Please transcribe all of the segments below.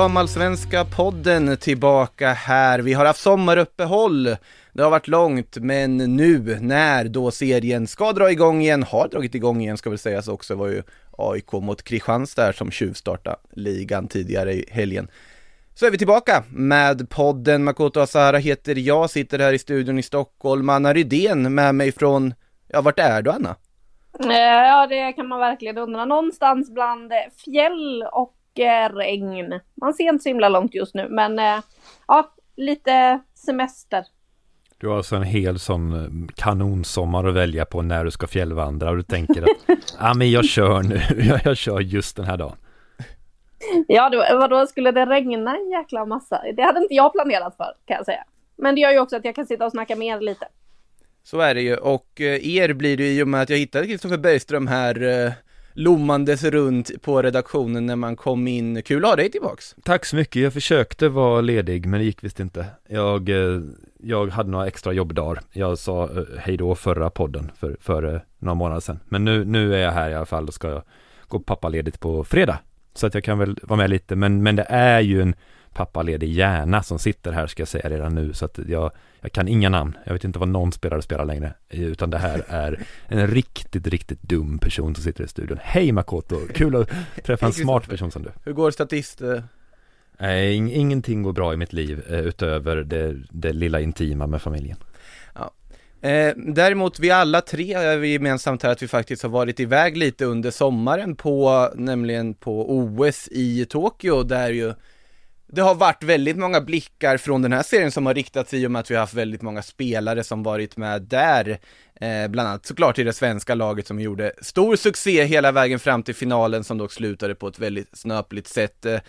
Damallsvenska podden tillbaka här. Vi har haft sommaruppehåll. Det har varit långt, men nu när då serien ska dra igång igen, har dragit igång igen ska väl sägas också, var ju AIK mot Kristianstad som tjuvstartade ligan tidigare i helgen. Så är vi tillbaka med podden. Makoto Asahara heter jag, sitter här i studion i Stockholm. Anna Rydén med mig från, ja vart är du Anna? Eh, ja, det kan man verkligen undra. Någonstans bland fjäll och eh, regn. Man ser inte så himla långt just nu, men eh, ja, lite semester. Du har alltså en hel sån eh, kanonsommar att välja på när du ska fjällvandra och du tänker att ja men jag kör nu, jag, jag kör just den här dagen. Ja, då, vadå, skulle det regna en jäkla massa? Det hade inte jag planerat för, kan jag säga. Men det gör ju också att jag kan sitta och snacka med er lite. Så är det ju, och eh, er blir det ju i och med att jag hittade Kristoffer Bergström här eh, lommandes runt på redaktionen när man kom in. Kul att ha dig tillbaks! Tack så mycket, jag försökte vara ledig men det gick visst inte. Jag, eh, jag hade några extra jobbdagar. Jag sa eh, hej då förra podden för, för eh, några månader sedan. Men nu, nu är jag här i alla fall och ska jag gå pappaledigt på fredag. Så att jag kan väl vara med lite, men, men det är ju en pappaledig hjärna som sitter här ska jag säga redan nu. Så att jag, jag kan inga namn. Jag vet inte vad någon spelare spelar längre. Utan det här är en riktigt, riktigt dum person som sitter i studion. Hej Makoto, kul att träffa en smart person som du. Hur går statist? eh? Nej, ing- ingenting går bra i mitt liv eh, utöver det, det lilla intima med familjen. Eh, däremot vi alla tre är vi gemensamt här att vi faktiskt har varit iväg lite under sommaren på, nämligen på OS i Tokyo där ju det har varit väldigt många blickar från den här serien som har riktats i och med att vi har haft väldigt många spelare som varit med där. Eh, bland annat såklart i det svenska laget som gjorde stor succé hela vägen fram till finalen som dock slutade på ett väldigt snöpligt sätt. Eh,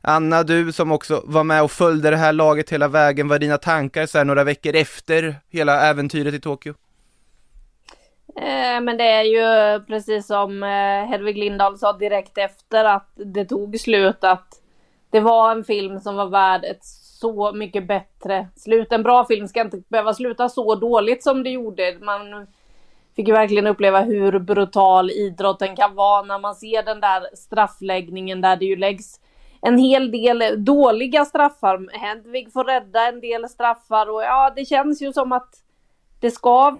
Anna, du som också var med och följde det här laget hela vägen, vad är dina tankar så här några veckor efter hela äventyret i Tokyo? Eh, men det är ju precis som eh, Hedvig Lindahl sa direkt efter att det tog slut att det var en film som var värd ett så mycket bättre slut. En bra film ska inte behöva sluta så dåligt som det gjorde. Man fick ju verkligen uppleva hur brutal idrotten kan vara när man ser den där straffläggningen där det ju läggs en hel del dåliga straffar. Hedvig får rädda en del straffar och ja, det känns ju som att det ska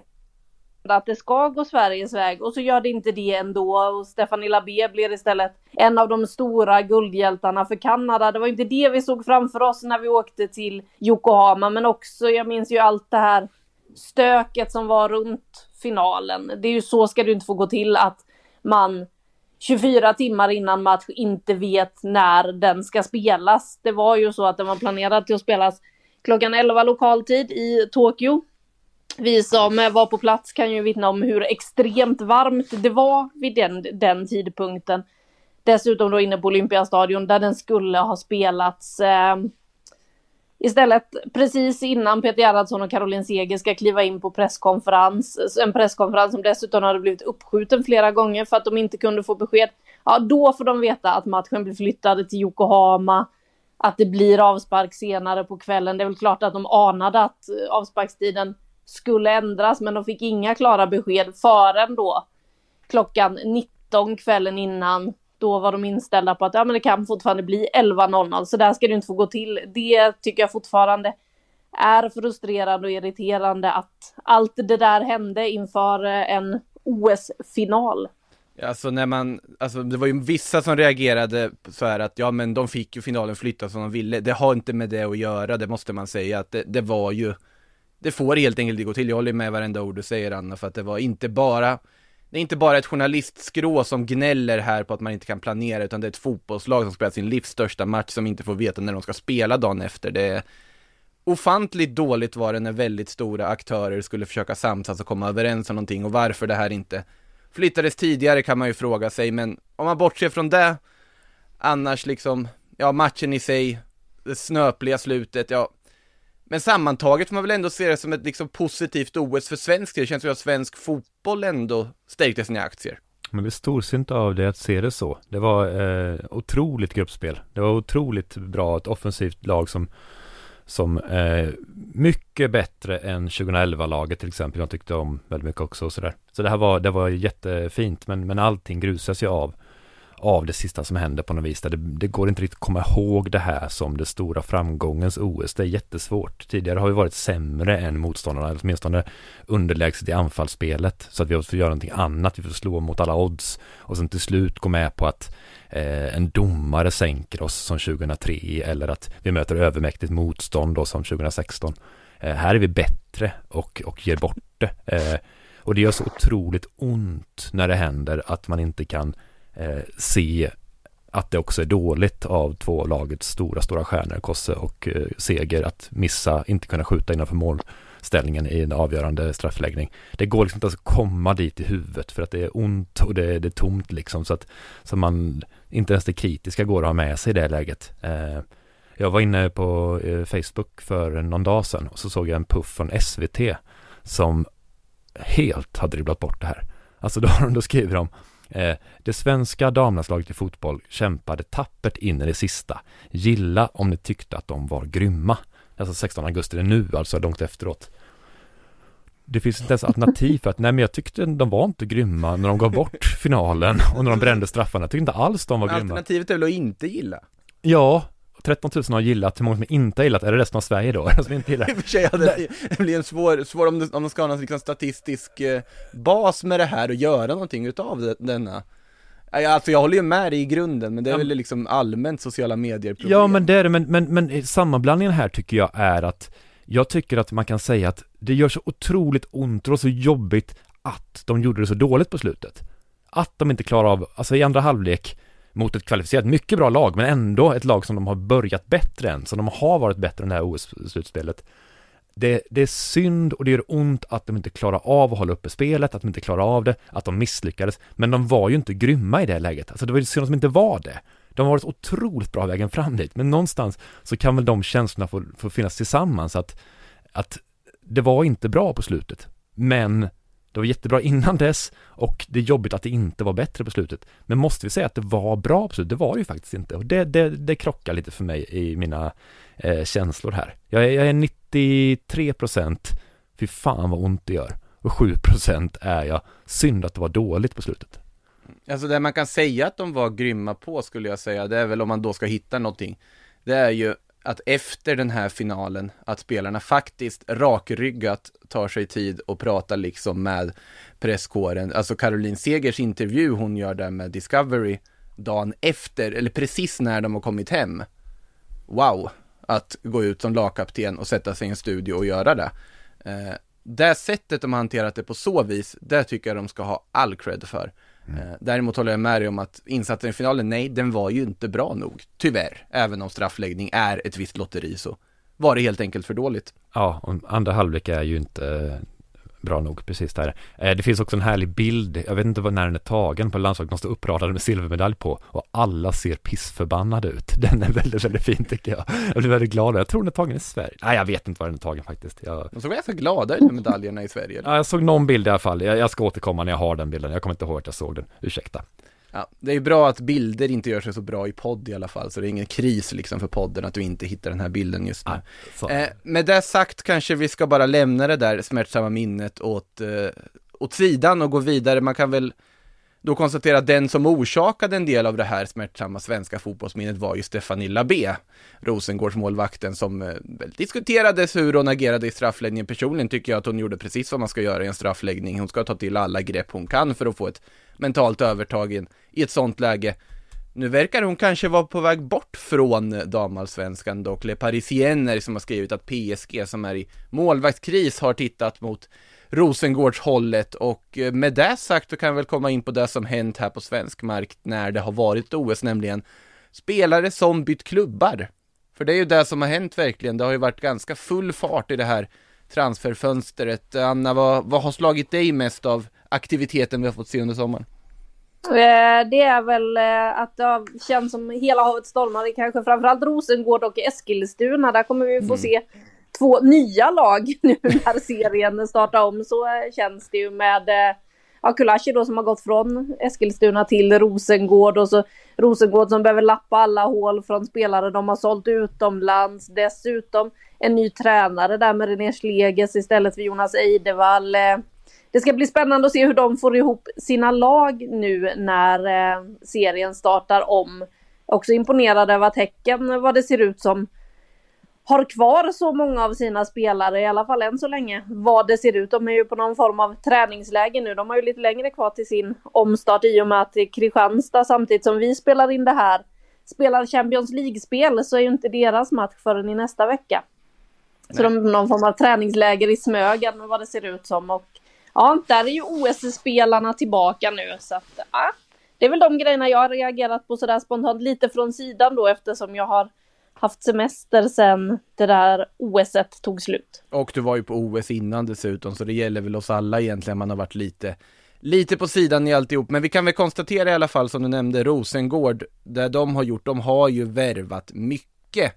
att det ska gå Sveriges väg och så gör det inte det ändå och Stephanie Labé blir istället en av de stora guldhjältarna för Kanada. Det var inte det vi såg framför oss när vi åkte till Yokohama men också, jag minns ju allt det här stöket som var runt finalen. Det är ju så ska det inte få gå till att man 24 timmar innan match inte vet när den ska spelas. Det var ju så att den var planerad till att spelas klockan 11 lokal tid i Tokyo. Vi som var på plats kan ju vittna om hur extremt varmt det var vid den, den tidpunkten. Dessutom då inne på Olympiastadion där den skulle ha spelats. Eh, istället precis innan Peter Gerhardsson och Caroline Seger ska kliva in på presskonferens. En presskonferens som dessutom hade blivit uppskjuten flera gånger för att de inte kunde få besked. Ja, då får de veta att matchen blir flyttad till Yokohama. Att det blir avspark senare på kvällen. Det är väl klart att de anade att eh, avsparkstiden skulle ändras, men de fick inga klara besked förrän då klockan 19 kvällen innan. Då var de inställda på att ja, men det kan fortfarande bli 11.00, så där ska det inte få gå till. Det tycker jag fortfarande är frustrerande och irriterande att allt det där hände inför eh, en OS-final. Alltså när man, alltså det var ju vissa som reagerade så här att ja men de fick ju finalen flyttad som de ville. Det har inte med det att göra, det måste man säga att det, det var ju det får helt enkelt inte gå till. Jag håller med varenda ord du säger Anna, för att det var inte bara det är inte bara ett journalistskrå som gnäller här på att man inte kan planera, utan det är ett fotbollslag som spelar sin livs största match som inte får veta när de ska spela dagen efter. Det är ofantligt dåligt var det när väldigt stora aktörer skulle försöka samsas och komma överens om någonting och varför det här inte flyttades tidigare kan man ju fråga sig, men om man bortser från det, annars liksom, ja matchen i sig, det snöpliga slutet, ja, men sammantaget får man väl ändå se det som ett liksom positivt OS för svensk Det känns som att svensk fotboll ändå stärkte sina aktier. Men det är storsint av det att se det så. Det var eh, otroligt gruppspel. Det var otroligt bra, ett offensivt lag som som är mycket bättre än 2011-laget till exempel. Jag tyckte om väldigt mycket också och sådär. Så det här var, det var jättefint, men, men allting grusas ju av av det sista som händer på något vis. Det, det går inte riktigt att komma ihåg det här som det stora framgångens OS. Det är jättesvårt. Tidigare har vi varit sämre än motståndarna, åtminstone underlägset i anfallsspelet. Så att vi får göra någonting annat, vi får slå mot alla odds. Och sen till slut gå med på att eh, en domare sänker oss som 2003 eller att vi möter övermäktigt motstånd då som 2016. Eh, här är vi bättre och, och ger bort det. Eh, och det gör så otroligt ont när det händer att man inte kan eh, se att det också är dåligt av två lagets stora, stora stjärnor, Kosse och eh, Seger, att missa, inte kunna skjuta innanför målställningen i en avgörande straffläggning. Det går liksom inte att komma dit i huvudet för att det är ont och det, är, det är tomt liksom så att så man, inte ens det kritiska går att ha med sig i det läget. Eh, jag var inne på eh, Facebook för någon dag sedan och så såg jag en puff från SVT som helt har dribblat bort det här. Alltså då, har de, då skriver de det svenska damlandslaget i fotboll kämpade tappert in i det sista. Gilla om ni tyckte att de var grymma. Alltså 16 augusti, det är nu, alltså långt efteråt. Det finns inte ens alternativ för att, nej men jag tyckte de var inte grymma när de gav bort finalen och när de brände straffarna. Jag tyckte inte alls de var grymma. Alternativet är väl att inte gilla? Ja, 13 000 har gillat, hur många som inte har gillat, är det resten av Sverige då? som inte gillar? I och för sig, ja, det, det blir en svår, svår om, om de ska ha någon liksom statistisk eh, bas med det här och göra någonting utav det, denna Alltså jag håller ju med dig i grunden, men det är ja. väl liksom allmänt sociala medier problem. Ja men det är det, men, men, men sammanblandningen här tycker jag är att Jag tycker att man kan säga att det gör så otroligt ont och så jobbigt att de gjorde det så dåligt på slutet Att de inte klarar av, alltså i andra halvlek mot ett kvalificerat, mycket bra lag, men ändå ett lag som de har börjat bättre än, som de har varit bättre än det här OS-slutspelet. Det, det, är synd och det gör ont att de inte klarar av att hålla uppe spelet, att de inte klarar av det, att de misslyckades. Men de var ju inte grymma i det läget. Alltså det var ju synd att de inte var det. De har varit otroligt bra vägen fram dit, men någonstans så kan väl de känslorna få, få finnas tillsammans att, att det var inte bra på slutet. Men det var jättebra innan dess och det är jobbigt att det inte var bättre på slutet. Men måste vi säga att det var bra på slutet? Det var det ju faktiskt inte. Och det, det, det krockar lite för mig i mina eh, känslor här. Jag är, jag är 93 procent, fy fan vad ont det gör. Och 7 procent är jag, synd att det var dåligt på slutet. Alltså det man kan säga att de var grymma på skulle jag säga, det är väl om man då ska hitta någonting. Det är ju att efter den här finalen, att spelarna faktiskt rakryggat tar sig tid och pratar liksom med presskåren. Alltså Caroline Segers intervju hon gör där med Discovery dagen efter, eller precis när de har kommit hem. Wow, att gå ut som lagkapten och sätta sig i en studio och göra det. Eh, det sättet de har hanterat det på så vis, det tycker jag de ska ha all cred för. Mm. Eh, däremot håller jag med dig om att insatsen i finalen, nej, den var ju inte bra nog. Tyvärr, även om straffläggning är ett visst lotteri så var det helt enkelt för dåligt. Ja, och andra halvlek är ju inte bra nog precis där. Eh, det finns också en härlig bild, jag vet inte när den är tagen på landslaget, de står uppradade med silvermedalj på och alla ser pissförbannade ut. Den är väldigt, väldigt fin tycker jag. Jag blir väldigt glad, jag tror den är tagen i Sverige. Nej, jag vet inte var den är tagen faktiskt. Jag... De såg ganska glada ut med medaljerna i Sverige. Ja, jag såg någon bild i alla fall. Jag, jag ska återkomma när jag har den bilden. Jag kommer inte ihåg att jag såg den, ursäkta. Ja, det är bra att bilder inte gör sig så bra i podd i alla fall, så det är ingen kris liksom för podden att du inte hittar den här bilden just nu. Ah, eh, med det sagt kanske vi ska bara lämna det där smärtsamma minnet åt, eh, åt sidan och gå vidare. Man kan väl då konstatera att den som orsakade en del av det här smärtsamma svenska fotbollsminnet var ju Stefanie Labé, Rosengårdsmålvakten som eh, diskuterades hur hon agerade i straffläggningen. Personligen tycker jag att hon gjorde precis vad man ska göra i en straffläggning. Hon ska ta till alla grepp hon kan för att få ett mentalt övertag i, i ett sånt läge. Nu verkar hon kanske vara på väg bort från damallsvenskan dock. Le Parisienner som har skrivit att PSG som är i målvaktskris har tittat mot Rosengårdshållet och eh, med det sagt så kan vi väl komma in på det som hänt här på svensk mark när det har varit OS, nämligen spelare som bytt klubbar. För det är ju det som har hänt verkligen. Det har ju varit ganska full fart i det här transferfönstret. Anna, vad, vad har slagit dig mest av aktiviteten vi har fått se under sommaren? Eh, det är väl eh, att det har känts som hela havet stormar i kanske framförallt Rosengård och Eskilstuna. Där kommer vi få mm. se två nya lag nu när serien startar om. Så känns det ju med ja, Kulashi då som har gått från Eskilstuna till Rosengård och så Rosengård som behöver lappa alla hål från spelare de har sålt utomlands. Dessutom en ny tränare där med René Schleges istället för Jonas Eidevall. Det ska bli spännande att se hur de får ihop sina lag nu när eh, serien startar om. Också imponerad över att Häcken, vad det ser ut som, har kvar så många av sina spelare, i alla fall än så länge, vad det ser ut. De är ju på någon form av träningsläge nu. De har ju lite längre kvar till sin omstart i och med att Kristianstad, samtidigt som vi spelar in det här, spelar Champions League-spel så är ju inte deras match förrän i nästa vecka. Nej. Så de har någon form av träningsläger i Smögen, vad det ser ut som. Och ja, där är ju OS-spelarna tillbaka nu. Så att, ja, det är väl de grejerna jag har reagerat på sådär spontant, lite från sidan då eftersom jag har haft semester sen det där OS tog slut. Och du var ju på OS innan dessutom, så det gäller väl oss alla egentligen, man har varit lite lite på sidan i alltihop, men vi kan väl konstatera i alla fall som du nämnde Rosengård, där de har gjort, de har ju värvat mycket.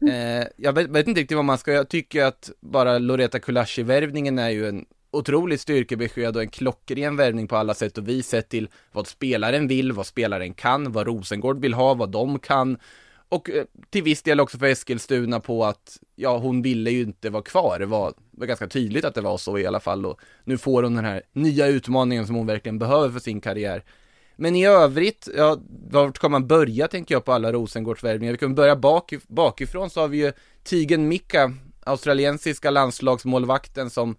Mm. Eh, jag vet, vet, inte riktigt vad man ska, jag tycker att bara Loreta Kulashi-värvningen är ju en otroligt styrkebesked och en klockren värvning på alla sätt och vis sett till vad spelaren vill, vad spelaren kan, vad Rosengård vill ha, vad de kan och eh, till viss del också för Eskilstuna på att, ja, hon ville ju inte vara kvar. Det var, var ganska tydligt att det var så i alla fall och nu får hon den här nya utmaningen som hon verkligen behöver för sin karriär. Men i övrigt, ja, vart kan man börja tänker jag på alla Rosengårdsvärvningar? Vi kan börja bak, bakifrån så har vi ju Tigen Mika, australiensiska landslagsmålvakten som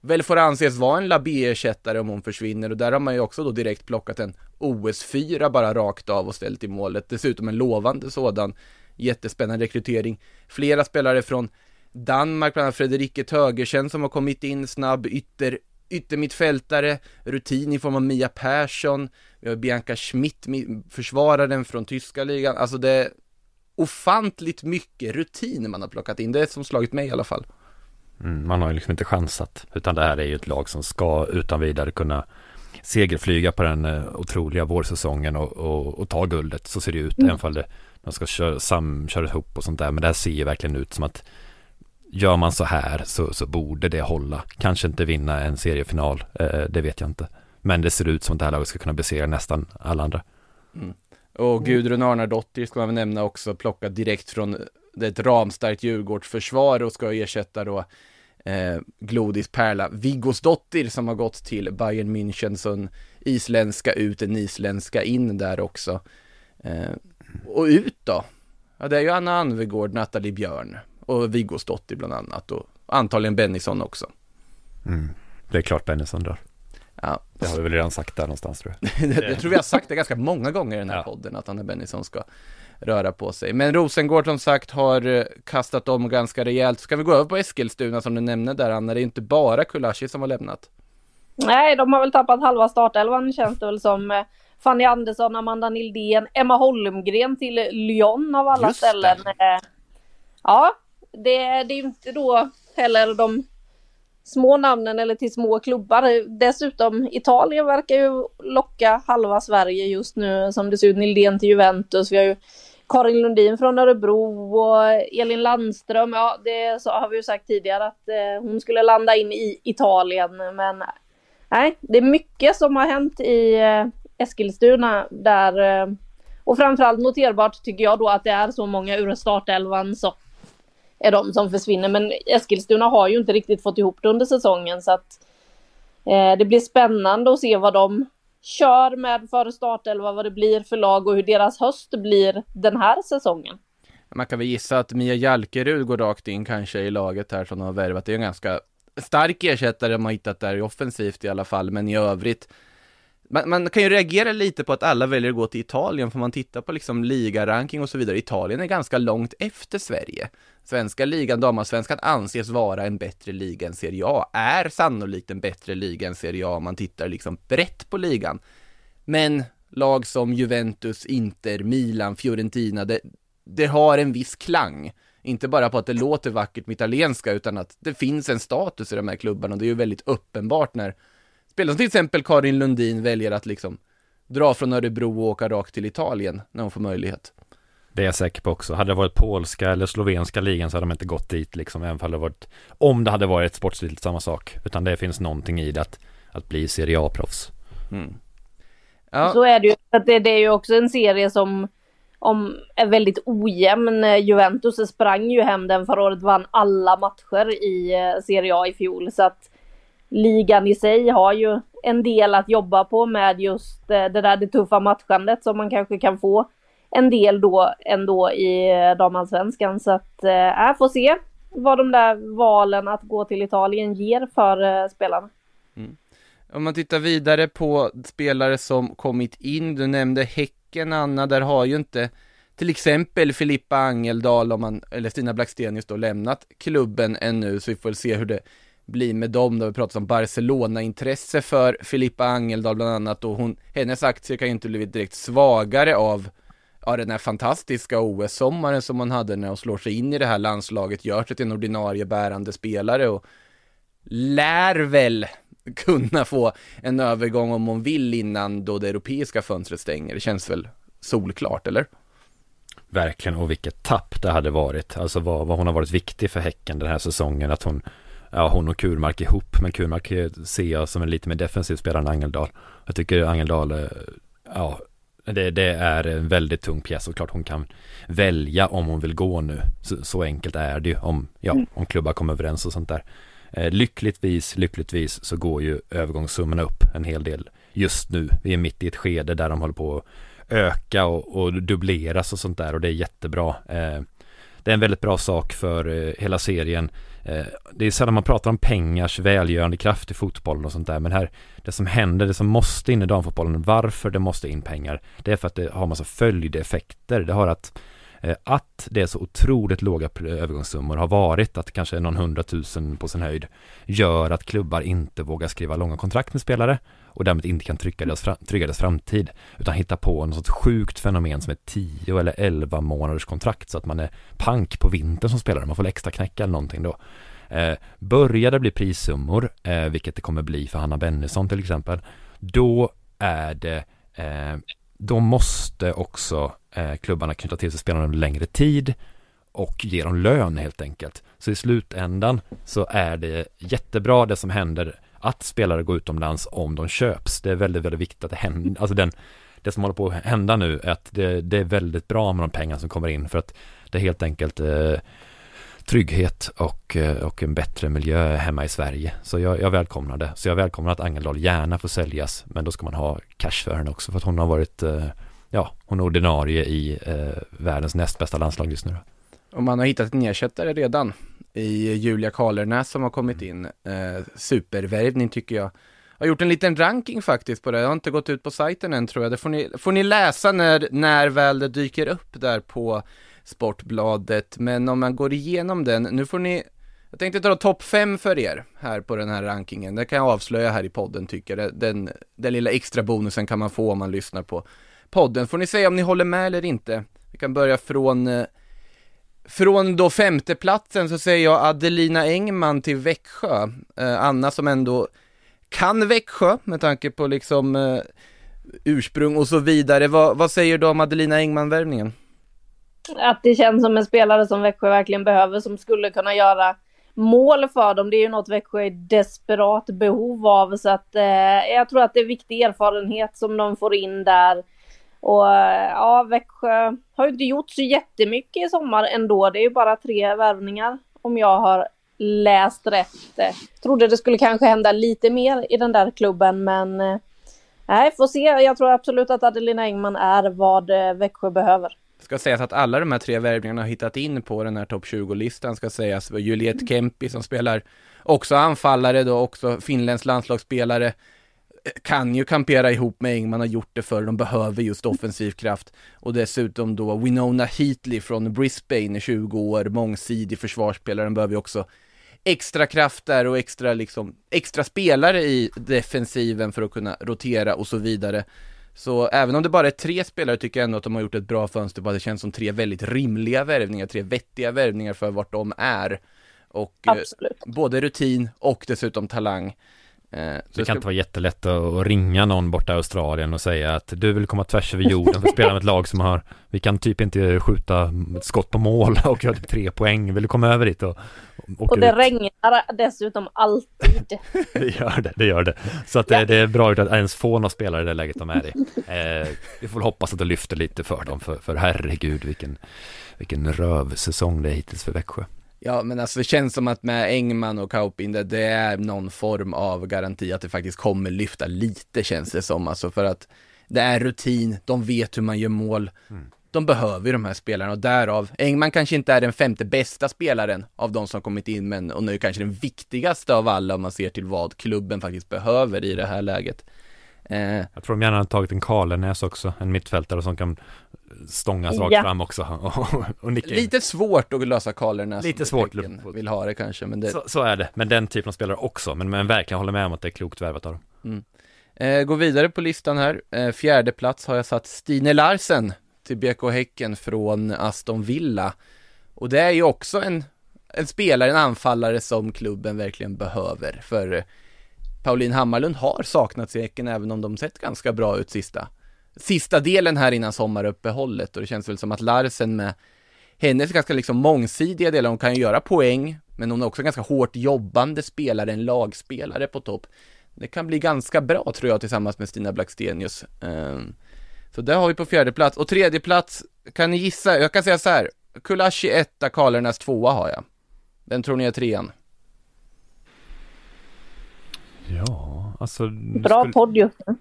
väl får anses vara en Labé-ersättare om hon försvinner och där har man ju också då direkt plockat en OS-4 bara rakt av och ställt i målet. Dessutom en lovande sådan jättespännande rekrytering. Flera spelare från Danmark, bland annat Frederike Tögersen som har kommit in, snabb ytter, yttermittfältare, rutin i form av Mia Persson, vi har Bianca Schmidt, försvararen från tyska ligan, alltså det är ofantligt mycket rutin man har plockat in, det är som slagit mig i alla fall. Mm, man har ju liksom inte chansat, utan det här är ju ett lag som ska utan vidare kunna segerflyga på den uh, otroliga vårsäsongen och, och, och, ta guldet. Så ser det ut, mm. även fall det, de ska köra, sam, köra ihop och sånt där. Men det här ser ju verkligen ut som att gör man så här så, så borde det hålla. Kanske inte vinna en seriefinal, uh, det vet jag inte. Men det ser ut som att det här laget ska kunna besegra nästan alla andra. Mm. Och Gudrun Arnardottir ska man väl nämna också, plockad direkt från ett ramstarkt Djurgårdsförsvar och ska ersätta då eh, Glodis Perla Viggosdottir som har gått till Bayern München, så en isländska ut, en isländska in där också. Eh, och ut då? Ja, det är ju Anna Anvegård, Nathalie Björn och Viggosdottir bland annat och antagligen Bennison också. Mm. Det är klart Bennison drar. Ja. Det har vi väl redan sagt där någonstans tror jag. jag tror vi har sagt det ganska många gånger i den här ja. podden, att Anna Bennison ska röra på sig. Men Rosengård som sagt har eh, kastat om ganska rejält. Ska vi gå över på Eskilstuna som du nämnde där Anna? Det är inte bara Kulashi som har lämnat. Nej, de har väl tappat halva startelvan känns det väl som. Eh, Fanny Andersson, Amanda Nildén, Emma Holmgren till Lyon av alla Just ställen. Det. Eh, ja, det, det är ju inte då heller de små namnen eller till små klubbar. Dessutom Italien verkar ju locka halva Sverige just nu som det ser ut. Nildén till Juventus. Vi har ju Karin Lundin från Örebro och Elin Landström. Ja, det så har vi ju sagt tidigare att eh, hon skulle landa in i Italien. Men nej, det är mycket som har hänt i eh, Eskilstuna där. Eh, och framförallt noterbart tycker jag då att det är så många ur startelvan som är de som försvinner. Men Eskilstuna har ju inte riktigt fått ihop det under säsongen så att eh, det blir spännande att se vad de kör med för startelva, vad det blir för lag och hur deras höst blir den här säsongen. Man kan väl gissa att Mia Jalkerud går rakt in kanske i laget här som de har värvat. Det är en ganska stark ersättare de har hittat där i offensivt i alla fall, men i övrigt man, man kan ju reagera lite på att alla väljer att gå till Italien, för man tittar på liksom ligaranking och så vidare. Italien är ganska långt efter Sverige. Svenska ligan, damallsvenskan, anses vara en bättre liga än Serie A, är sannolikt en bättre liga än Serie A om man tittar liksom brett på ligan. Men lag som Juventus, Inter, Milan, Fiorentina, det, det har en viss klang. Inte bara på att det låter vackert med italienska, utan att det finns en status i de här klubbarna och det är ju väldigt uppenbart när spelare som till exempel Karin Lundin väljer att liksom dra från Örebro och åka rakt till Italien när hon får möjlighet. Det är jag säker på också. Hade det varit polska eller slovenska ligan så hade de inte gått dit liksom, även om det varit, om det hade varit sportsligt samma sak. Utan det finns någonting i det att, att bli Serie A-proffs. Mm. Ja. Så är det ju. Det, det är ju också en serie som om, är väldigt ojämn. Juventus sprang ju hem den förra året, vann alla matcher i eh, Serie A i fjol. Så att ligan i sig har ju en del att jobba på med just eh, det där det tuffa matchandet som man kanske kan få en del då ändå i eh, damallsvenskan. Så att eh, äh, får se vad de där valen att gå till Italien ger för äh, spelarna. Mm. Om man tittar vidare på spelare som kommit in, du nämnde Häcken Anna, där har ju inte till exempel Filippa Angeldal om man, eller Stina Blackstenius då lämnat klubben ännu, så vi får väl se hur det bli med dem. Då vi pratat om Barcelona-intresse för Filippa Angeldal bland annat och hon, hennes aktier kan ju inte blivit direkt svagare av ja, den här fantastiska OS-sommaren som hon hade när hon slår sig in i det här landslaget, gör sig till en ordinarie bärande spelare och lär väl kunna få en övergång om hon vill innan då det europeiska fönstret stänger. Det känns väl solklart, eller? Verkligen, och vilket tapp det hade varit. Alltså vad, vad hon har varit viktig för Häcken den här säsongen. Att hon ja, hon och Kurmark ihop, men Kurmark ser jag som en lite mer defensiv spelare än Angeldal. Jag tycker Angeldal, eh, ja, det, det, är en väldigt tung pjäs och klart hon kan välja om hon vill gå nu. Så, så enkelt är det ju om, ja, mm. om klubbar kommer överens och sånt där. Eh, lyckligtvis, lyckligtvis så går ju övergångssummorna upp en hel del just nu. Vi är mitt i ett skede där de håller på att öka och, och dubbleras och sånt där och det är jättebra. Eh, det är en väldigt bra sak för eh, hela serien. Eh, det är sällan man pratar om pengars välgörande kraft i fotbollen och sånt där men här Det som händer, det som måste in i damfotbollen, varför det måste in pengar Det är för att det har massa följdeffekter Det har att Eh, att det är så otroligt låga övergångssummor har varit att kanske någon hundratusen på sin höjd Gör att klubbar inte vågar skriva långa kontrakt med spelare och därmed inte kan trygga deras, trygga deras framtid utan hitta på något sorts sjukt fenomen som är 10 eller 11 månaders kontrakt så att man är pank på vintern som spelare, man får extra knäcka eller någonting då. Eh, börjar det bli prissummor, eh, vilket det kommer bli för Hanna Bennison till exempel, då är det eh, då måste också eh, klubbarna knyta till sig spelarna under längre tid och ge dem lön helt enkelt. Så i slutändan så är det jättebra det som händer att spelare går utomlands om de köps. Det är väldigt, väldigt viktigt att det händer, alltså den, det som håller på att hända nu är att det, det är väldigt bra med de pengar som kommer in för att det är helt enkelt eh, trygghet och, eh, och en bättre miljö hemma i Sverige. Så jag, jag välkomnar det. Så jag välkomnar att Angeldal gärna får säljas, men då ska man ha cash för henne också för att hon har varit, eh, ja, hon är ordinarie i eh, världens näst bästa landslag just nu. Och man har hittat en ersättare redan i Julia Karlernäs som har kommit in. Eh, supervärvning tycker jag. Jag har gjort en liten ranking faktiskt på det. Jag har inte gått ut på sajten än tror jag. Det får ni, får ni läsa när, när väl det dyker upp där på Sportbladet. Men om man går igenom den, nu får ni jag tänkte dra topp 5 för er här på den här rankingen. Det kan jag avslöja här i podden tycker jag. Den, den lilla extra bonusen kan man få om man lyssnar på podden. Får ni säga om ni håller med eller inte. Vi kan börja från eh, från då femteplatsen så säger jag Adelina Engman till Växjö. Eh, Anna som ändå kan Växjö med tanke på liksom eh, ursprung och så vidare. Va, vad säger du om Adelina Engman-värvningen? Att det känns som en spelare som Växjö verkligen behöver som skulle kunna göra mål för dem. Det är ju något Växjö är i desperat behov av så att eh, jag tror att det är viktig erfarenhet som de får in där och eh, ja, Växjö har ju inte gjort så jättemycket i sommar ändå. Det är ju bara tre värvningar om jag har läst rätt. Eh, trodde det skulle kanske hända lite mer i den där klubben men eh, nej, får se. Jag tror absolut att Adelina Engman är vad eh, Växjö behöver. Ska sägas att alla de här tre värvningarna har hittat in på den här topp 20-listan ska sägas. Juliette Kempi som spelar också anfallare då, också finländsk landslagsspelare kan ju kampera ihop med Engman, har gjort det för de behöver just offensiv kraft. Och dessutom då Winona Heatley från Brisbane, 20 år, mångsidig försvarsspelare, den behöver ju också extra kraft där och extra liksom, extra spelare i defensiven för att kunna rotera och så vidare. Så även om det bara är tre spelare tycker jag ändå att de har gjort ett bra fönster på att det känns som tre väldigt rimliga värvningar, tre vettiga värvningar för vart de är. Och eh, både rutin och dessutom talang. Eh, så Det kan ska- inte vara jättelätt att ringa någon borta i Australien och säga att du vill komma tvärs över jorden för att spela med ett lag som har Vi kan typ inte skjuta ett skott på mål och göra typ tre poäng. Vill du komma över dit och åka Och det ut? regnar dessutom alltid. Det gör det, det gör det. Så att det, det är bra att ens få några spelare i det läget de är i. Eh, vi får hoppas att det lyfter lite för dem, för, för herregud vilken, vilken rövsäsong det är hittills för Växjö. Ja, men alltså det känns som att med Engman och Kaupin, det, är någon form av garanti att det faktiskt kommer lyfta lite känns det som, alltså för att det är rutin, de vet hur man gör mål. De behöver ju de här spelarna och därav, Engman kanske inte är den femte bästa spelaren av de som kommit in, men och nu kanske den viktigaste av alla om man ser till vad klubben faktiskt behöver i det här läget. Eh, Jag tror de gärna har tagit en Karlenäs också, en mittfältare som kan stångas rakt Ja. fram också och, och nicka in. lite svårt att lösa Karlerna Lite svårt. vill ha det kanske, men det, Så, så är det, men den typen av spelare också, men, men verkligen håller med om att det är klokt värvat av dem. Eh, går vidare på listan här. Eh, fjärde plats har jag satt Stine Larsen till BK Häcken från Aston Villa. Och det är ju också en, en spelare, en anfallare som klubben verkligen behöver. För Pauline Hammarlund har saknats i Häcken även om de sett ganska bra ut sista, sista delen här innan sommaruppehållet. Och det känns väl som att Larsen med hennes ganska liksom mångsidiga delar, hon kan ju göra poäng, men hon är också en ganska hårt jobbande spelare, en lagspelare på topp. Det kan bli ganska bra tror jag tillsammans med Stina Blackstenius. Ehm, så det har vi på fjärde plats. Och tredje plats, kan ni gissa? Jag kan säga så här. Kulashi etta, Karlarnas tvåa har jag. Den tror ni är trean? Ja, alltså... Bra podd just nu.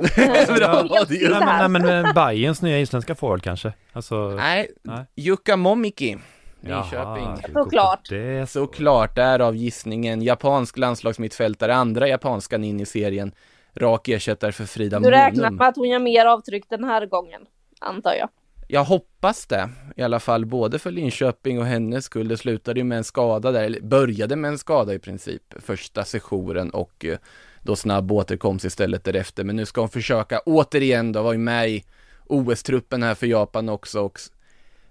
Bra, är- Nej men, nej, men Bayerns nya isländska forward kanske? Alltså... Nej, Nej. Jukka Momiki, på Såklart. Det så. Såklart, därav gissningen. Japansk landslagsmittfältare, andra japanskan in i serien. Rak ersättare för Frida Du räknar med att hon gör mer avtryck den här gången, antar jag. Jag hoppas det, i alla fall både för Linköping och hennes skull. Det slutade ju med en skada där, eller började med en skada i princip, första sessionen och eh, då snabb återkomst istället därefter. Men nu ska hon försöka återigen då, var ju med i OS-truppen här för Japan också och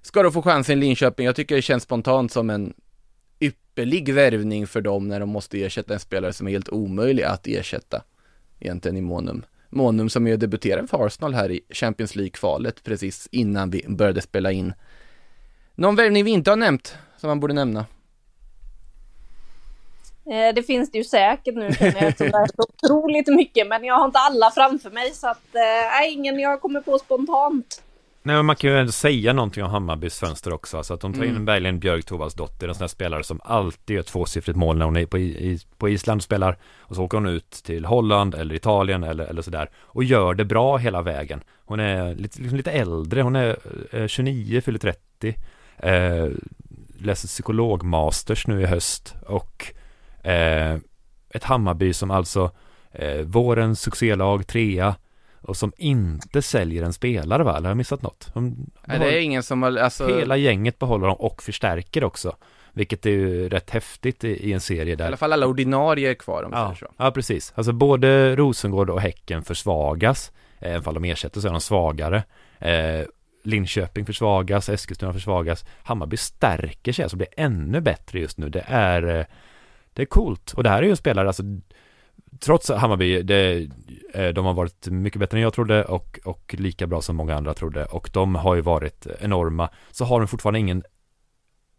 ska då få chansen i Linköping. Jag tycker det känns spontant som en ypperlig värvning för dem när de måste ersätta en spelare som är helt omöjlig att ersätta egentligen i Monum. Monum som ju debuterade för Arsenal här i Champions League-kvalet precis innan vi började spela in. Någon värvning vi inte har nämnt som man borde nämna? Eh, Det finns det ju säkert nu känner jag eftersom det är så otroligt mycket men jag har inte alla framför mig så att eh, nej, ingen jag kommer på spontant. Nej men man kan ju ändå säga någonting om Hammarbys fönster också. Alltså att de tar in Mm. Berglind Björk Thorvaldsdotter, en sån här spelare som alltid gör tvåsiffrigt mål när hon är på, i, på Island och spelar. Och så åker hon ut till Holland eller Italien eller, eller sådär. Och gör det bra hela vägen. Hon är lite, liksom lite äldre, hon är eh, 29, fyller 30. Eh, läser psykologmasters nu i höst. Och ett Hammarby som alltså eh, vårens succélag, trea. Och som inte säljer en spelare va? Eller har jag missat något? De Nej, det är ingen som har, alltså, Hela gänget behåller dem och förstärker också. Vilket är ju rätt häftigt i, i en serie i där. alla fall alla ordinarie är kvar om Ja, så. ja, precis. Alltså både Rosengård och Häcken försvagas. eh, Även om de ersätter så är de svagare. Eh, Linköping försvagas, Eskilstuna försvagas. Hammarby stärker sig, alltså blir ännu bättre just nu. Det är, eh, det är coolt. Och det här är ju en spelare, alltså Trots Hammarby, det, eh, de har varit mycket bättre än jag trodde och, och lika bra som många andra trodde. Och de har ju varit enorma. Så har de fortfarande ingen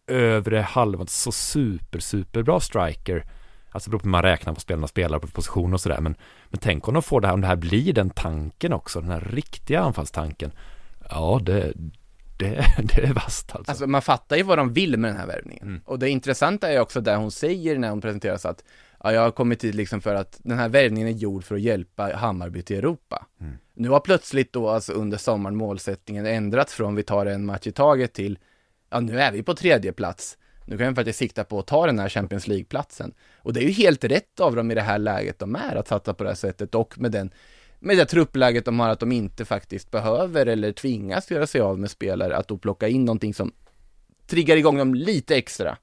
övre halvan så super super bra striker. Alltså det beror på hur man räknar på spelarna spelar på position och sådär. Men, men tänk om de får det här, om det här blir den tanken också, den här riktiga anfallstanken. Ja det, det, det är vasst alltså, Alltså man fattar ju vad de vill med den här värvningen. Mm. Och det intressanta är också där hon säger när hon presenteras att ja, jag har kommit hit liksom för att den här värvningen är gjord för att hjälpa Hammarby till Europa. Mm. Nu har plötsligt då alltså under sommaren målsättningen ändrats från vi tar en match i taget till ja nu är vi på tredje plats. Nu kan vi faktiskt sikta på att ta den här Champions League-platsen. Och det är ju helt rätt av dem i det här läget de är att satsa på det här sättet och med den med det truppläget de har att de inte faktiskt behöver eller tvingas göra sig av med spelare, att då plocka in någonting som triggar igång dem lite extra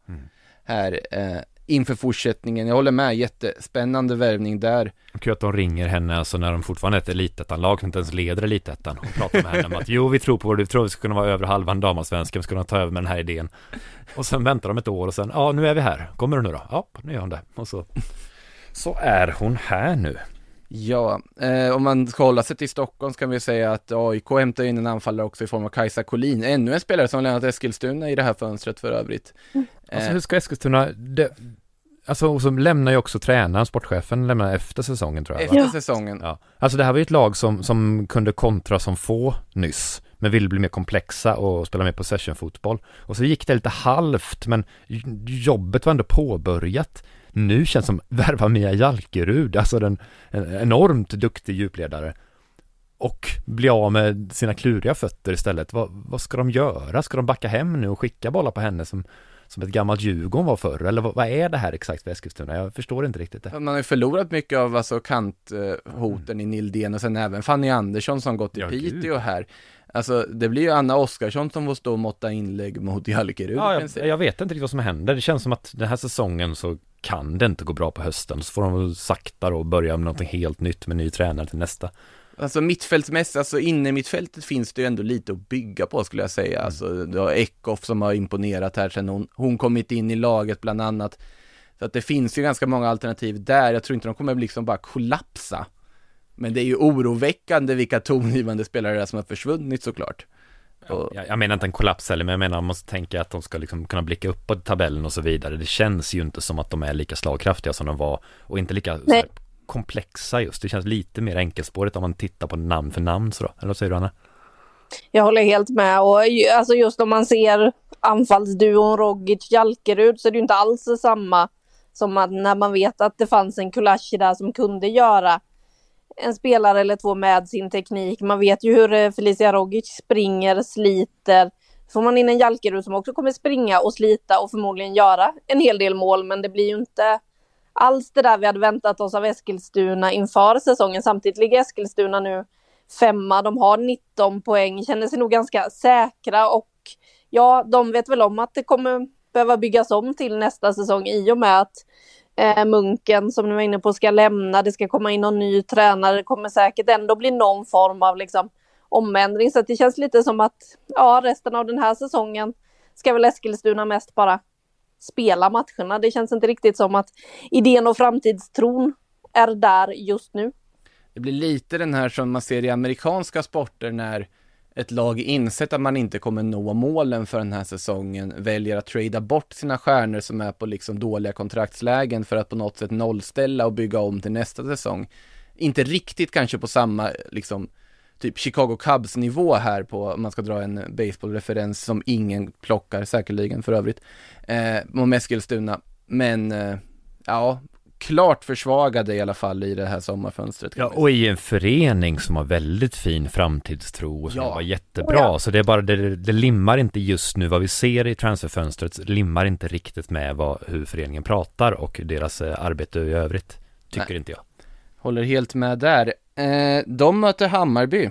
här eh, inför fortsättningen. Jag håller med, jättespännande värvning där. Kul att de ringer henne alltså när de fortfarande är ett elitettan-lag som inte ens leder elitettan och pratar med henne om att jo vi tror på det, vi tror vi ska kunna vara över halvan damallsvenskan, vi ska kunna ta över med den här idén. Och sen väntar de ett år och sen, ja nu är vi här, kommer du nu då? Ja, nu gör hon det. Och så, så är hon här nu. Ja, eh, om man ska hålla sig till Stockholm så kan vi säga att AIK hämtar in en anfallare också i form av Kajsa Collin, ännu en spelare som lämnat Eskilstuna i det här fönstret för övrigt. Alltså Eh, hur ska Eskilstuna, det, alltså och så lämnar ju också tränaren, sportchefen, lämnar efter säsongen tror jag. efter Va? säsongen. Ja. Alltså det här var ju ett lag som, som kunde kontra som få nyss, men ville bli mer komplexa och spela mer possession-fotboll. Och så gick det lite halvt, men jobbet var ändå påbörjat. Nu känns som värva Mia Jalkerud, alltså den en enormt duktig djupledare. Och bli av med sina kluriga fötter istället. Vad, vad ska de göra? Ska de backa hem nu och skicka bollar på henne som, som ett gammalt Djurgården var förr? Eller vad, vad är det här exakt för Eskilstuna? Jag förstår inte riktigt det. Man har ju förlorat mycket av alltså kanthoten i Nildén och sen även Fanny Andersson som gått till Ja, gud. Piteå här. Alltså det blir ju Anna Oskarsson som får stå och måtta inlägg mot Jalkerud Ja, i jag, jag vet inte riktigt vad som händer. Det känns som att den här säsongen så kan det inte gå bra på hösten. Så får de sakta då börja med någonting helt nytt med ny tränare till nästa. Alltså mittfältsmässigt, alltså inne mittfältet finns det ju ändå lite att bygga på skulle jag säga. Alltså du har Eckhoff som har imponerat här sen hon, hon kommit in i laget bland annat. Så att det finns ju ganska många alternativ där. Jag tror inte de kommer liksom bara kollapsa. Men det är ju oroväckande vilka tongivande spelare det är som har försvunnit såklart. Och, Jag, jag menar inte en kollaps heller, men jag menar man måste tänka att de ska liksom kunna blicka uppåt tabellen och så vidare. Det känns ju inte som att de är lika slagkraftiga som de var och inte lika här, komplexa just. Det känns lite mer enkelspårigt om man tittar på namn för namn så då. Eller vad säger du Anna? Jag håller helt med och alltså just om man ser anfallsduon Rogic Jalkerud så är det ju inte alls samma som att när man vet att det fanns en Kulashi där som kunde göra en spelare eller två med sin teknik. Man vet ju hur eh, Felicia Rogic springer, sliter. Får man in en Jalkerud som också kommer springa och slita och förmodligen göra en hel del mål men det blir ju inte alls det där vi hade väntat oss av Eskilstuna inför säsongen. Samtidigt ligger Eskilstuna nu femma, de har 19 poäng, känner sig nog ganska säkra och ja, de vet väl om att det kommer behöva byggas om till nästa säsong i och med att eh, Munken som ni var inne på ska lämna, det ska komma in någon ny tränare, det kommer säkert ändå bli någon form av liksom omändring så det känns lite som att ja, resten av den här säsongen ska väl Eskilstuna mest bara spela matcherna. Det känns inte riktigt som att idén och framtidstron är där just nu. Det blir lite den här som man ser i amerikanska sporter när ett lag insett att man inte kommer nå målen för den här säsongen väljer att trada bort sina stjärnor som är på liksom dåliga kontraktslägen för att på något sätt nollställa och bygga om till nästa säsong. Inte riktigt kanske på samma liksom typ Chicago Cubs nivå här på, om man ska dra en baseballreferens som ingen plockar säkerligen för övrigt, eh, om Eskilstuna. Men eh, ja, klart försvagade i alla fall i det här sommarfönstret. Ja, och i en förening som har väldigt fin framtidstro och som Ja. var jättebra. Så det är bara, det, det limmar inte just nu vad vi ser i transferfönstret, limmar inte riktigt med vad, hur föreningen pratar och deras eh, arbete i övrigt. Tycker Nej. inte jag. Håller helt med där. Eh, de möter Hammarby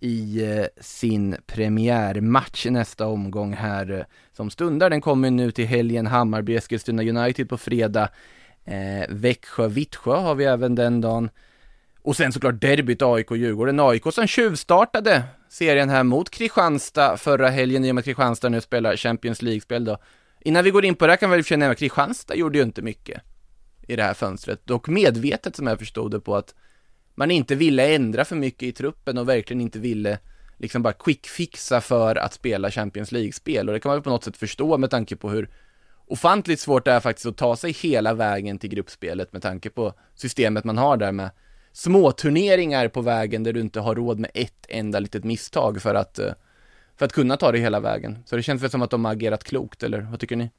i eh, sin premiärmatch nästa omgång här eh, som stundar. Den kommer nu till helgen Hammarby Eskilstuna United på fredag. Eh, Växjö Vittsjö har vi även den dagen. Och sen såklart derbyt AIK-Djurgården. AIK som tjuvstartade serien här mot Kristianstad förra helgen i och med att Kristianstad nu spelar Champions League-spel då. Innan vi går in på det här kan vi väl nämna att Kristianstad gjorde ju inte mycket i det här fönstret. Dock medvetet som jag förstod det på att man inte ville ändra för mycket i truppen och verkligen inte ville liksom bara quickfixa för att spela Champions League-spel och det kan man väl på något sätt förstå med tanke på hur ofantligt svårt det är faktiskt att ta sig hela vägen till gruppspelet med tanke på systemet man har där med små turneringar på vägen där du inte har råd med ett enda litet misstag för att eh, för att kunna ta det hela vägen. Så det känns väl som att de har agerat klokt, eller vad tycker ni?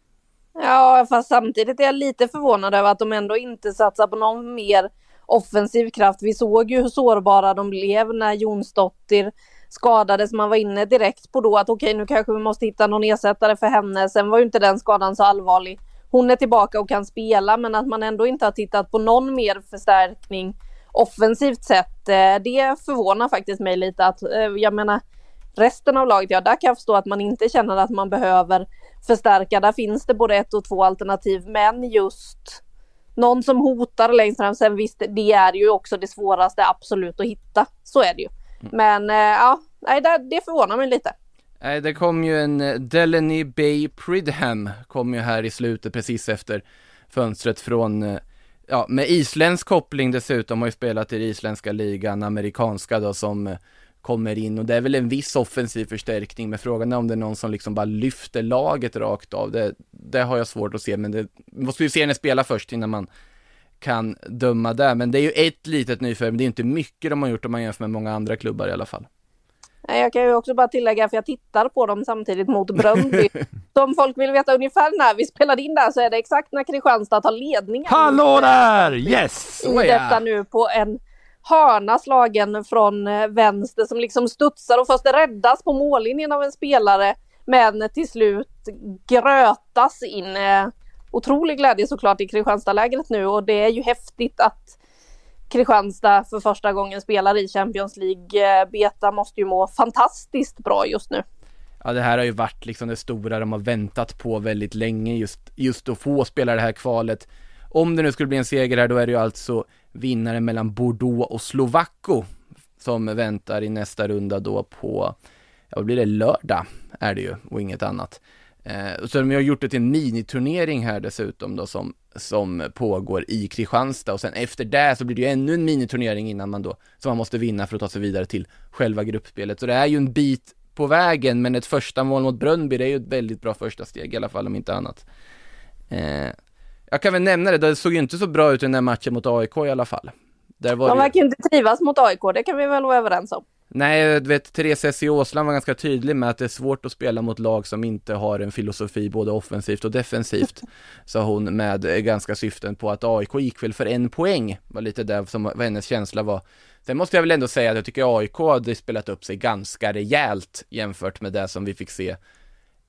Ja, fast samtidigt är jag lite förvånad över att de ändå inte satsar på någon mer offensiv kraft. Vi såg ju hur sårbara de blev när Jonsdottir skadades. Man var inne direkt på då att okej, nu kanske vi måste hitta någon ersättare för henne. Sen var ju inte den skadan så allvarlig. Hon är tillbaka och kan spela, men att man ändå inte har tittat på någon mer förstärkning offensivt sett. Eh, det förvånar faktiskt mig lite att, eh, jag menar, resten av laget, ja där kan jag förstå att man inte känner att man behöver förstärka. Där finns det både ett och två alternativ, men just någon som hotar längst fram. Sen visst, det är ju också det svåraste absolut att hitta. Så är det ju. Men eh, ja, nej, det, det förvånar mig lite. Nej, det kom ju en eh, Delany Bay Pridham, kom ju här i slutet precis efter fönstret från, eh, ja, med isländsk koppling dessutom, har ju spelat i den isländska ligan, amerikanska då, som kommer in och det är väl en viss offensiv förstärkning, men frågan är om det är någon som liksom bara lyfter laget rakt av. Det, det har jag svårt att se, men det måste ju se henne spela först innan man kan döma där. Men det är ju ett litet nyförvärv, men det är inte mycket de har gjort om man jämför med många andra klubbar i alla fall. Jag kan ju också bara tillägga, för jag tittar på dem samtidigt mot Bröndby. så om folk vill veta ungefär när vi spelade in där så är det exakt när Kristianstad tar ledningen. Hallå där! Yes! I detta nu på en hörna slagen från eh, vänster som liksom studsar och först räddas på mållinjen av en spelare men till slut grötas in. Otrolig glädje såklart i Kristianstadlägret nu och det är ju häftigt att Kristianstad för första gången spelar i Champions League. Eh, Beta måste ju må fantastiskt bra just nu. Ja det här har ju varit liksom det stora de har väntat på väldigt länge just, just att få spela det här kvalet. Om det nu skulle bli en seger här då är det ju alltså vinnaren mellan Bordeaux och Slovakko som väntar i nästa runda då på, ja vad blir det, lördag är det ju och inget annat. Eh, så de har gjort det till en miniturnering här dessutom då som, som pågår i Kristianstad och sen efter det så blir det ju ännu en miniturnering innan man då, som man måste vinna för att ta sig vidare till själva gruppspelet. Så det är ju en bit på vägen, men ett första mål mot Brönnby, det är ju ett väldigt bra första steg i alla fall om inte annat. Eh, jag kan väl nämna det, det såg ju inte så bra ut i den här matchen mot AIK i alla fall. Där var De verkar ju inte trivas mot AIK, det kan vi väl vara överens om. Nej, du vet, Therese S. Åsland var ganska tydlig med att det är svårt att spela mot lag som inte har en filosofi både offensivt och defensivt, sa hon med ganska syften på att AIK gick väl för en poäng, var lite det som var hennes känsla var. Sen måste jag väl ändå säga att jag tycker AIK hade spelat upp sig ganska rejält jämfört med det som vi fick se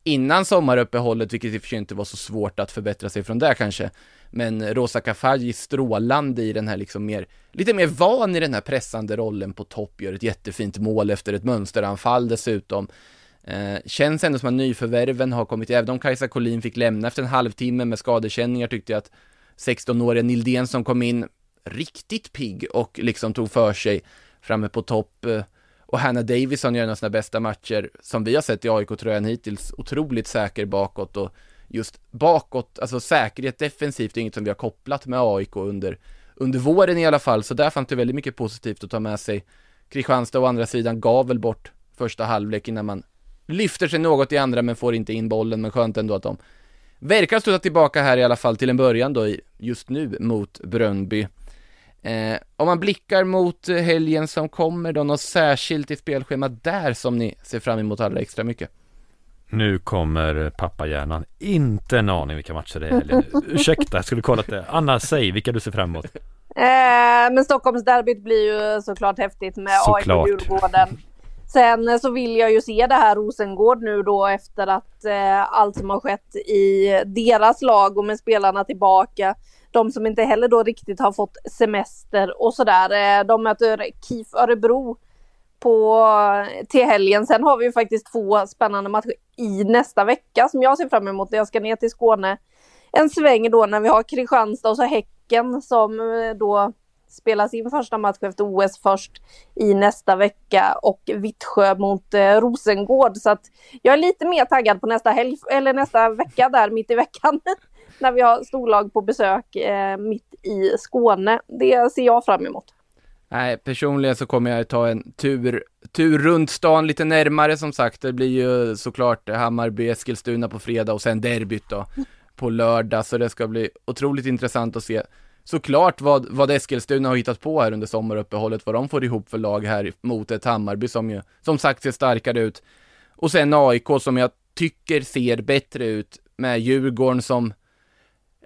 innan sommaruppehållet, vilket i och för sig inte var så svårt att förbättra sig från det kanske. Men Rosa Kafaji strålande i den här liksom mer, lite mer van i den här pressande rollen på topp, gör ett jättefint mål efter ett mönsteranfall dessutom. Eh, känns ändå som att nyförvärven har kommit, även om Kajsa Collin fick lämna efter en halvtimme med skadekänningar tyckte jag att 16-åriga Nildén som kom in riktigt pigg och liksom tog för sig framme på topp. Eh, och Hannah Davison gör en av sina bästa matcher som vi har sett i AIK-tröjan hittills, otroligt säker bakåt och just bakåt, alltså säkerhet defensivt är inget som vi har kopplat med AIK under, under våren i alla fall, så där fanns det väldigt mycket positivt att ta med sig. Kristianstad å andra sidan gav väl bort första halvlek innan man lyfter sig något i andra men får inte in bollen, men skönt ändå att de verkar studsa tillbaka här i alla fall till en början då just nu mot Brönby. Eh, om man blickar mot helgen som kommer då, något särskilt i spelschemat där som ni ser fram emot allra extra mycket? Nu kommer pappahjärnan. Inte en aning vilka matcher det är helgen. Ursäkta, jag skulle kollat det. Anna, säg vilka du ser fram emot. Eh, men Stockholmsderbyt blir ju såklart häftigt med AIK och Djurgården. Sen så vill jag ju se det här Rosengård nu då efter att eh, allt som har skett i deras lag och med spelarna tillbaka de som inte heller då riktigt har fått semester och sådär. Eh, de möter KIF Örebro på, eh, till helgen. Sen har vi ju faktiskt två spännande matcher i nästa vecka som jag ser fram emot. Jag ska ner till Skåne en sväng då när vi har Kristianstad och så Häcken som eh, då spelar sin första match efter OS först i nästa vecka och Vittsjö mot eh, Rosengård. Så att jag är lite mer taggad på nästa helg, eller nästa vecka där mitt i veckan. när vi har storlag på besök eh, mitt i Skåne. Det ser jag fram emot. Nej, personligen så kommer jag ta en tur, tur runt stan lite närmare som sagt. Det blir ju såklart Hammarby, Eskilstuna på fredag och sen derbyt då på lördag. Så det ska bli otroligt intressant att se såklart vad, vad Eskilstuna har hittat på här under sommaruppehållet, vad de får ihop för lag här mot ett Hammarby som ju som sagt ser starkare ut. Och sen AIK som jag tycker ser bättre ut med Djurgården som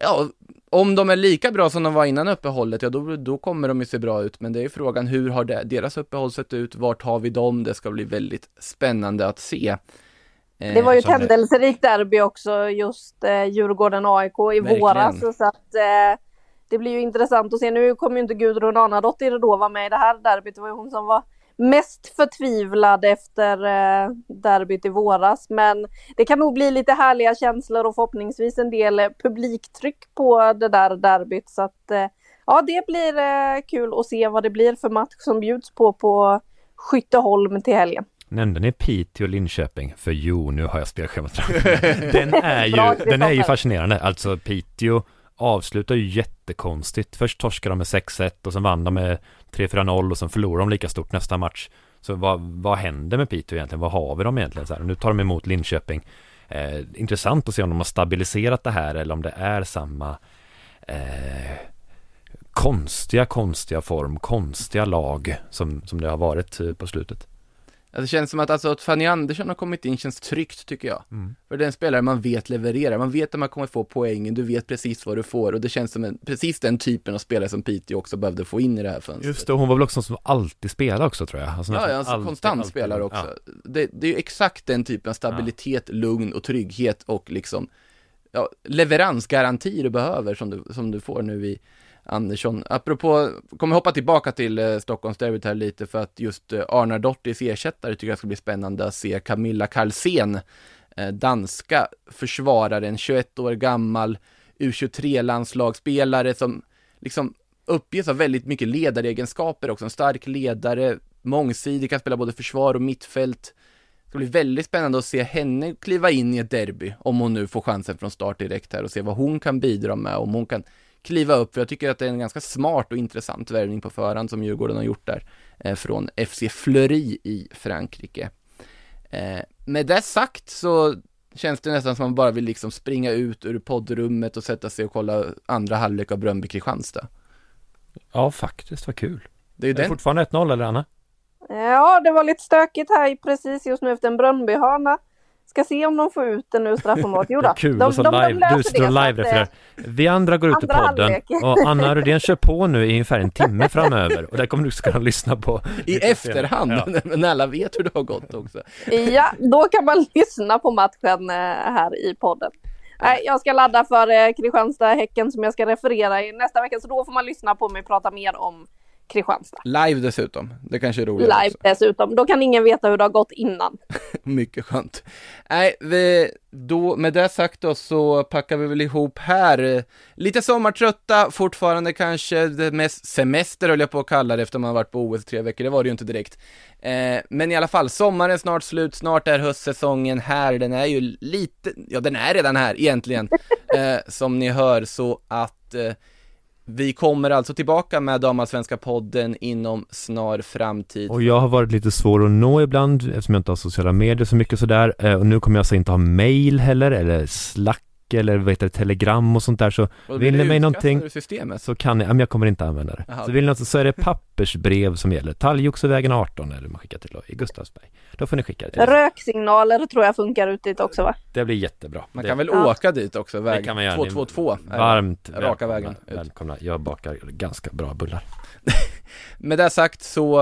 ja, om de är lika bra som de var innan uppehållet, ja då, då kommer de ju se bra ut. Men det är frågan, hur har det, deras uppehåll sett ut? Vart har vi dem? Det ska bli väldigt spännande att se. Det var ju ett eh, händelserikt derby också, just eh, Djurgården-AIK i Verkligen. våras. Så att, eh, det blir ju intressant att se. Nu kommer ju inte Gudrun Arnadottir då vara med i det här derbyt. Det var ju hon som var mest förtvivlad efter eh, derbyt i våras. Men det kan nog bli lite härliga känslor och förhoppningsvis en del eh, publiktryck på det där derbyt. Så att eh, ja, det blir eh, kul att se vad det blir för match som bjuds på på Skytteholm till helgen. Nämnde ni Piteå och Linköping? För jo, nu har jag spelschemat framför. Den är Bra, ju, den är ju fascinerande. Alltså Piteå avslutar ju jättekonstigt. Först torskade de med 6-1 och sen vann de med 3-4-0 och sen förlorar de lika stort nästa match. Så vad, vad händer med Piteå egentligen? Vad har vi dem egentligen? Så här, nu tar de emot Linköping. Eh, intressant att se om de har stabiliserat det här eller om det är samma eh, konstiga, konstiga form, konstiga lag som, som det har varit eh, på slutet. Ja, Det känns som att, alltså, att Fanny Andersson har kommit in känns tryggt tycker jag. Mm. För det är en spelare man vet levererar, man vet att man kommer få poängen, du vet precis vad du får och det känns som en, precis den typen av spelare som Piteå också behövde få in i det här fönstret. Just det, hon var väl också som alltid spelar också tror jag. Alltså, Ja, ja alltså alltid- konstant alltid- spelare också. Ja. Det, det är ju exakt den typen av stabilitet, lugn och trygghet och liksom ja, leveransgaranti du behöver som du, som du får nu i Andersson. Apropå, kommer hoppa tillbaka till eh, Stockholmsderbyt här lite för att just eh, Arnardottis ersättare tycker jag ska bli spännande att se Camilla Karlsén, eh, danska försvararen, 21 år gammal, U23-landslagsspelare som liksom uppges ha väldigt mycket ledaregenskaper också, en stark ledare, mångsidig, kan spela både försvar och mittfält. Det ska bli väldigt spännande att se henne kliva in i ett derby, om hon nu får chansen från start direkt här och se vad hon kan bidra med, om hon kan kliva upp, för jag tycker att det är en ganska smart och intressant värvning på förhand som Djurgården har gjort där, eh, från FC Fleury i Frankrike. Eh, med det sagt så känns det nästan som att man bara vill liksom springa ut ur poddrummet och sätta sig och kolla andra halvlek av Bröndby-Kristianstad. ja, faktiskt, vad kul. Det är ju Är det den fortfarande 1-0 eller Anna? Ja, det var lite stökigt här precis just nu efter en Bröndbyhörna. Ska se om de får ut den ur straffområdet. Jo Det då, är kul, de, och så de, de live, löser du det, står så att, live refererar. eh, Vi andra går ut ur andra podden halvlek. och Anna Rudén kör på nu i ungefär en timme framöver och där kommer du kunna lyssna på I efterhand. Ja. när alla vet hur det har gått också. Ja, då kan man lyssna på matchen eh, här i podden. Nej, jag ska ladda för eh, Kristianstad-Häcken som jag ska referera i nästa vecka, så då får man lyssna på mig prata mer om Kristianstad. Live dessutom, det kanske är roligare Live också. dessutom, då kan ingen veta hur det har gått innan. Mycket skönt. Nej, vi, då, med det sagt då så packar vi väl ihop här. Lite sommartrötta, fortfarande kanske det mest semester höll jag på att kalla det efter man varit på OS tre veckor, det var det ju inte direkt. Eh, men i alla fall, sommaren är snart slut, snart är höstsäsongen här, den är ju lite, ja den är redan här egentligen, eh, som ni hör, så att eh, vi kommer alltså tillbaka med Damallsvenska podden inom snar framtid. Och jag har varit lite svår att nå ibland eftersom jag inte har sociala medier så mycket sådär eh, och nu kommer jag alltså inte ha mail heller eller slack eller vad heter det, telegram och sånt där så Och vill ni mig någonting så kan ni, ja, men jag kommer inte använda det. Jaha. Så vill ni alltså, så är det pappersbrev som gäller. Talgoxevägen 18 eller man skickar till i Gustavsberg. Då får ni skicka det. Röksignaler tror jag funkar ut dit också va? Det blir jättebra. Man det, kan väl Ja. åka dit också, väg det kan man göra. 222. är det. Varmt Raka välkomna, vägen ut. välkomna. Jag bakar ganska bra bullar. Med det sagt så,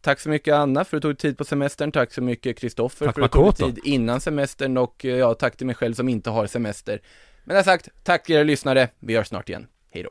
tack så mycket Anna för att du tog tid på semestern, tack så mycket Kristoffer för att du tog tid innan semestern och ja, tack till mig själv som inte har semester. Med det sagt, tack er lyssnare, vi hörs snart igen. Hej då.